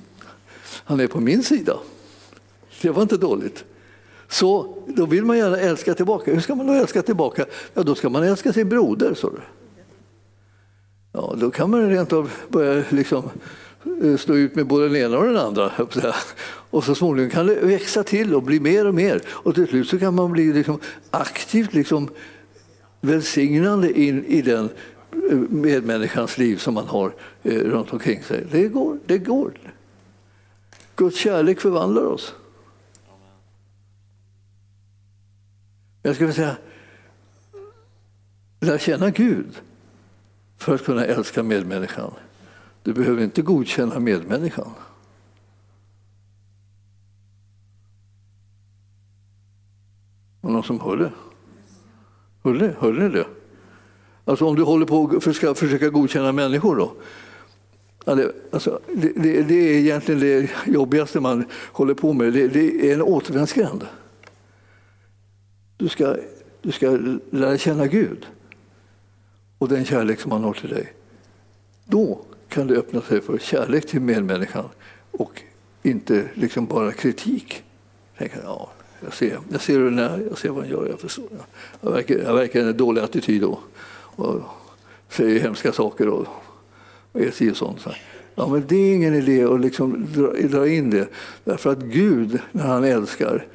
han är på min sida. Det var inte dåligt. Så då vill man gärna älska tillbaka. Hur ska man då älska tillbaka? Ja, då ska man älska sin broder, så du. Ja, då kan man rent av börja liksom eh, stå ut med både den ena och den andra. Och så småningom kan det växa till och bli mer och mer. Och till slut så kan man bli liksom aktivt liksom välsignande in i den eh, medmänniskans liv som man har eh, runt omkring sig. Det går. Det går. Guds kärlek förvandlar oss. Jag skulle säga, lär känna Gud för att kunna älska medmänniskan. Du behöver inte godkänna medmänniskan. Var någon som hörde? Hörde, hörde ni det? Alltså om du håller på att försöka, försöka godkänna människor då? Alltså, det, det, det, är egentligen det jobbigaste man håller på med. Det, det är en återvändsgränd. Du ska, du ska lära känna Gud och den kärlek som han har till dig. Då kan du öppna sig för kärlek till medmänniskan och inte liksom bara kritik. Tänka, ja, jag ser, jag ser hur den är, jag ser vad han gör, jag förstår. Jag verkar, jag verkar en dålig attityd då och säger hemska saker och, och är och sånt. Ja, men det är ingen idé att liksom dra, dra in det, därför att Gud, när han älskar,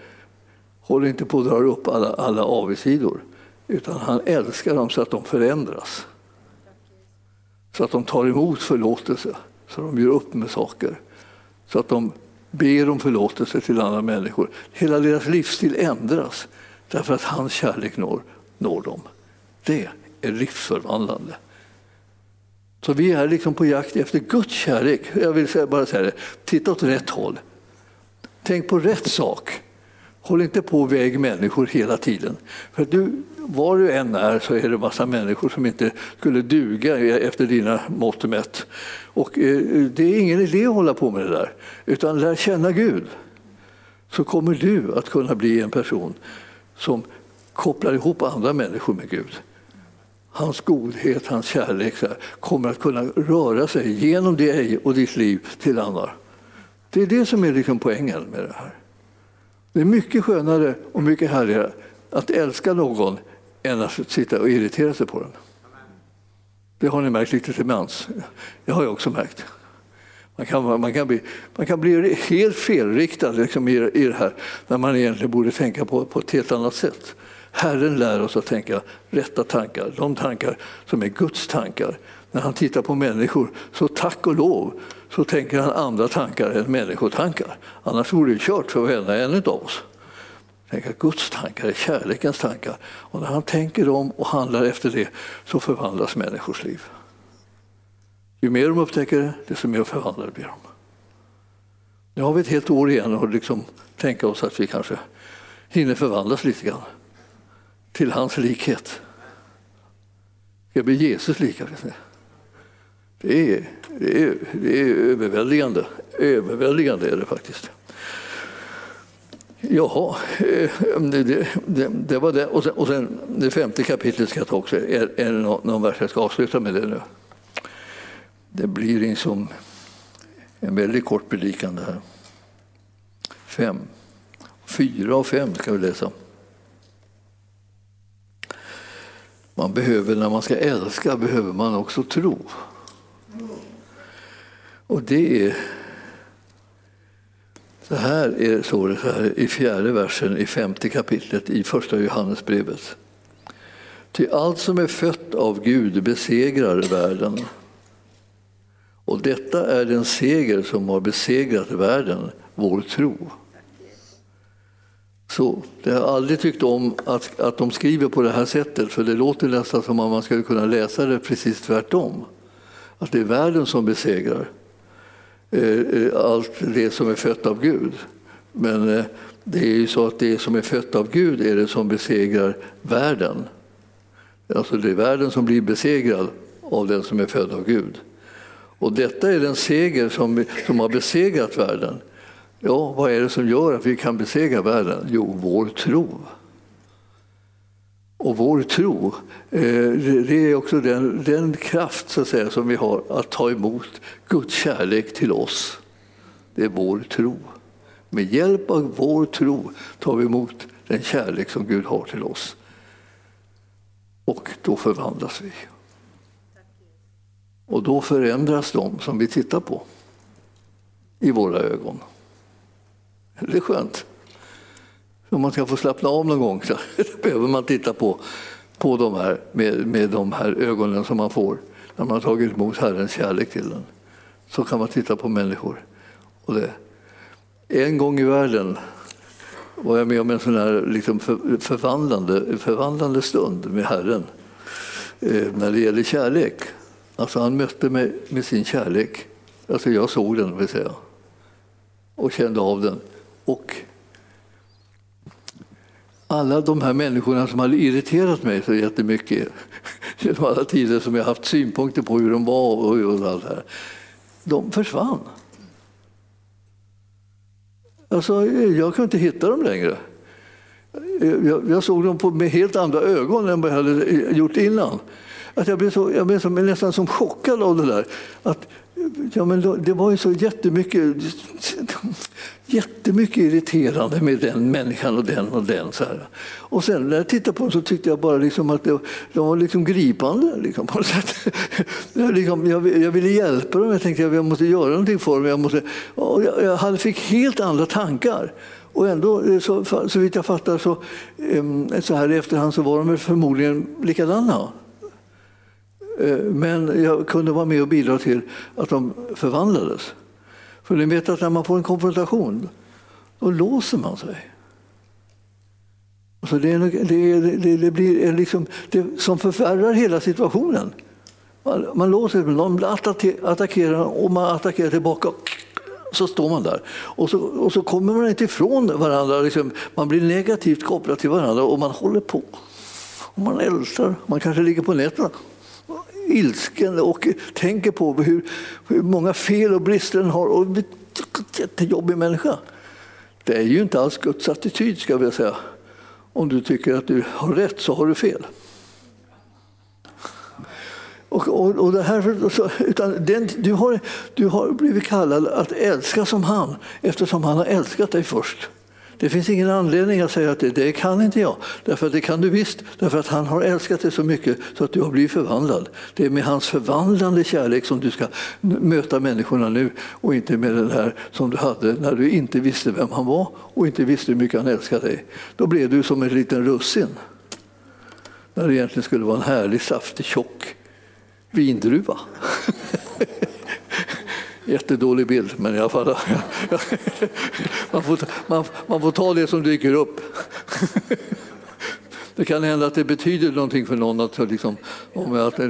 håller inte på att dra upp alla, alla avigsidor, utan han älskar dem så att de förändras. Så att de tar emot förlåtelse, så de gör upp med saker. Så att de ber om förlåtelse till andra människor. Hela deras livsstil ändras därför att hans kärlek når, når dem. Det är livsförvandlande. Så vi är liksom på jakt efter Guds kärlek. Jag vill bara säga det, titta åt rätt håll. Tänk på rätt sak. Håll inte på och väg människor hela tiden. För du, var du än är så är det massa människor som inte skulle duga e-, efter dina mått mätt. Och eh, det är ingen idé att hålla på med det där. Utan lär känna Gud. Så kommer du att kunna bli en person som kopplar ihop andra människor med Gud. Hans godhet, hans kärlek kommer att kunna röra sig genom dig och ditt liv till andra. Det är det som är liksom poängen med det här. Det är mycket skönare och mycket härligare att älska någon än att sitta och irritera sig på den. Det har ni märkt lite till mans. Det har jag också märkt. Man kan, man kan, bli, man kan bli helt felriktad liksom i, i det här när man egentligen borde tänka på, på ett helt annat sätt. Herren lär oss att tänka rätta tankar, de tankar som är Guds tankar. När han tittar på människor, så tack och lov, så tänker han andra tankar än människotankar. Annars vore det kört för varenda en av oss. Tänka Guds tankar är kärlekens tankar. Och när han tänker dem och handlar efter det så förvandlas människors liv. Ju mer de upptäcker det, desto mer förvandlade blir de. Nu har vi ett helt år igen och liksom tänka oss att vi kanske hinner förvandlas lite grann till hans likhet. Ska bli Jesus lika. Det är, det är, det är överväldigande. Överväldigande är det faktiskt. Jaha, eh, det, det, det, var det. Och sen, och sen det femte kapitlet ska jag ta också. Är, är det någon, någon vers jag ska avsluta med det nu? Det blir liksom en väldigt kort predikan det här. Fem. Fyra och fem ska vi läsa. Man behöver, när man ska älska, behöver man också tro. Och det är så här är så det så här, i fjärde versen i femte kapitlet i första Johannesbrevet. Ty allt som är fött av Gud besegrar världen. Och detta är den seger som har besegrat världen, vår tro. Så jag har aldrig tyckt om att, att de skriver på det här sättet, för det låter nästan som att man skulle kunna läsa det precis tvärtom. Att det är världen som besegrar Eh, eh, allt det som är fött av Gud. Men eh, det är ju så att det som är fött av Gud är det som besegrar världen. Alltså det är världen som blir besegrad av den som är född av Gud. Och detta är den seger som, som har besegrat världen. Ja, vad är det som gör att vi kan besegra världen? Jo, vår tro. Och vår tro, eh, det är också den, den kraft så att säga, som vi har att ta emot Guds kärlek till oss. Det är vår tro. Med hjälp av vår tro tar vi emot den kärlek som Gud har till oss. Och då förvandlas vi. Och då förändras de som vi tittar på i våra ögon. Det är skönt. Om man ska få slappna av någon gång så behöver man titta på, på de här med, med de här ögonen som man får när man har tagit emot Herrens kärlek till den. Så kan man titta på människor. Och det. En gång i världen var jag med om en sån här liksom förvandlande, förvandlande stund med Herren eh, när det gäller kärlek. Alltså han mötte mig med sin kärlek. Alltså jag såg den, vill säga. Och kände av den. Och alla de här människorna som hade irriterat mig så jättemycket genom alla tider som jag haft synpunkter på hur de var och allt det här, de försvann. Alltså, jag kunde inte hitta dem längre. Jag, jag såg dem på, med helt andra ögon än vad jag hade gjort innan. Att jag blev, så, jag blev så, nästan som chockad av det där. Att, ja, men det var ju så jättemycket, jättemycket irriterande med den människan och den och den. Så här. Och sen när jag tittade på dem så tyckte jag bara liksom att det, de var liksom gripande. Liksom, på sätt. Jag, liksom, jag, jag, ville hjälpa dem, jag tänkte att jag måste göra någonting för dem. Jag, måste, jag, jag fick helt andra tankar. Och ändå, eh, så, så vitt jag fattar, så, ehm, så här i efterhand så var de förmodligen likadana. Eh, men jag kunde vara med och bidra till att de förvandlades. För ni vet att när man får en konfrontation, då låser man sig. Alltså det, är, det, det, det blir liksom, det som förvärrar hela situationen. Man, man låser sig, någon attackerar och man attackerar tillbaka. Så står man där. Och så, och så kommer man inte ifrån varandra. Liksom, man blir negativt kopplad till varandra och man håller på. Och man ältar, man kanske ligger på nätterna ilsken och tänker på hur, hur många fel och brister den har. Och jättejobbig människa. Det är ju inte alls Guds attityd ska jag säga. Om du tycker att du har rätt så har du fel. Och, och, och det här, utan den, du, har, du har blivit kallad att älska som han eftersom han har älskat dig först. Det finns ingen anledning att säga att det, det kan inte jag. Därför att det kan du visst, därför att han har älskat dig så mycket så att du har blivit förvandlad. Det är med hans förvandlande kärlek som du ska möta människorna nu och inte med den här som du hade när du inte visste vem han var och inte visste hur mycket han älskade dig. Då blev du som en liten russin. När det egentligen skulle vara en härlig, saftig, tjock vindruva. Jättedålig bild, men i alla fall. Man får, man, man får ta det som dyker upp. Det kan hända att det betyder någonting för någon att, liksom, att,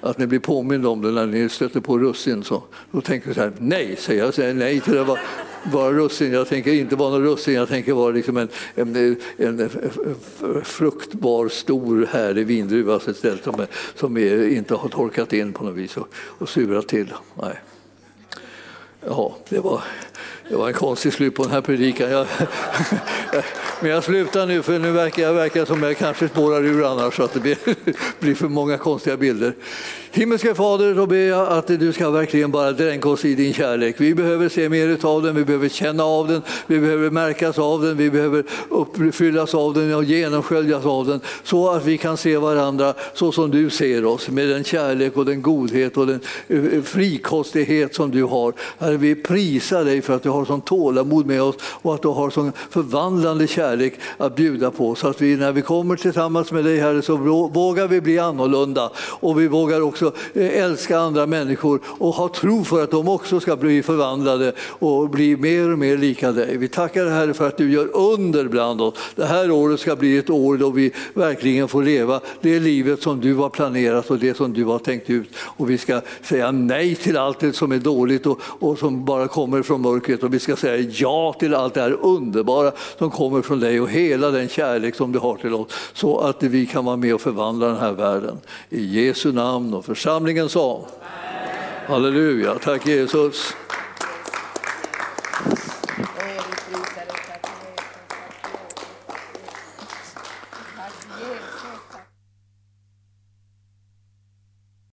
att ni blir påminda om det när ni stöter på russin. Så, då tänker ni så här, nej, säger jag säger nej till det var, vara russin. Jag tänker inte vara någon russin, jag tänker vara liksom en, en, en, en fruktbar, stor, härlig vindruva som, som är, inte har torkat in på något vis och, och surat till. Nej. Ja, det var, det var en konstig slut på den här predikan. Jag, men jag slutar nu för nu verkar jag verkar som jag kanske spårar ur annars så att det blir, blir för många konstiga bilder. Himmelske Fader, då ber jag att du ska verkligen bara dränka oss i din kärlek. Vi behöver se mer av den, vi behöver känna av den, vi behöver märkas av den, vi behöver uppfyllas av den och genomsköljas av den så att vi kan se varandra så som du ser oss med den kärlek och den godhet och den eh, eh, frikostighet som du har. Herre, vi prisar dig för att du har har sån tålamod med oss och att du har sån förvandlande kärlek att bjuda på så att vi när vi kommer tillsammans med dig Herre så vågar vi bli annorlunda och vi vågar också eh, älska andra människor och ha tro för att de också ska bli förvandlade och bli mer och mer lika dig. Vi tackar dig Herre för att du gör under bland oss. Det här året ska bli ett år då vi verkligen får leva det livet som du har planerat och det som du har tänkt ut. Och vi ska säga nej till allt det som är dåligt och, och som bara kommer från mörkret och vi ska säga ja till allt det här underbara som kommer från dig och hela den kärlek som du har till oss så att vi kan vara med och förvandla den här världen. I Jesu namn och församlingen sa. Halleluja, tack Jesus.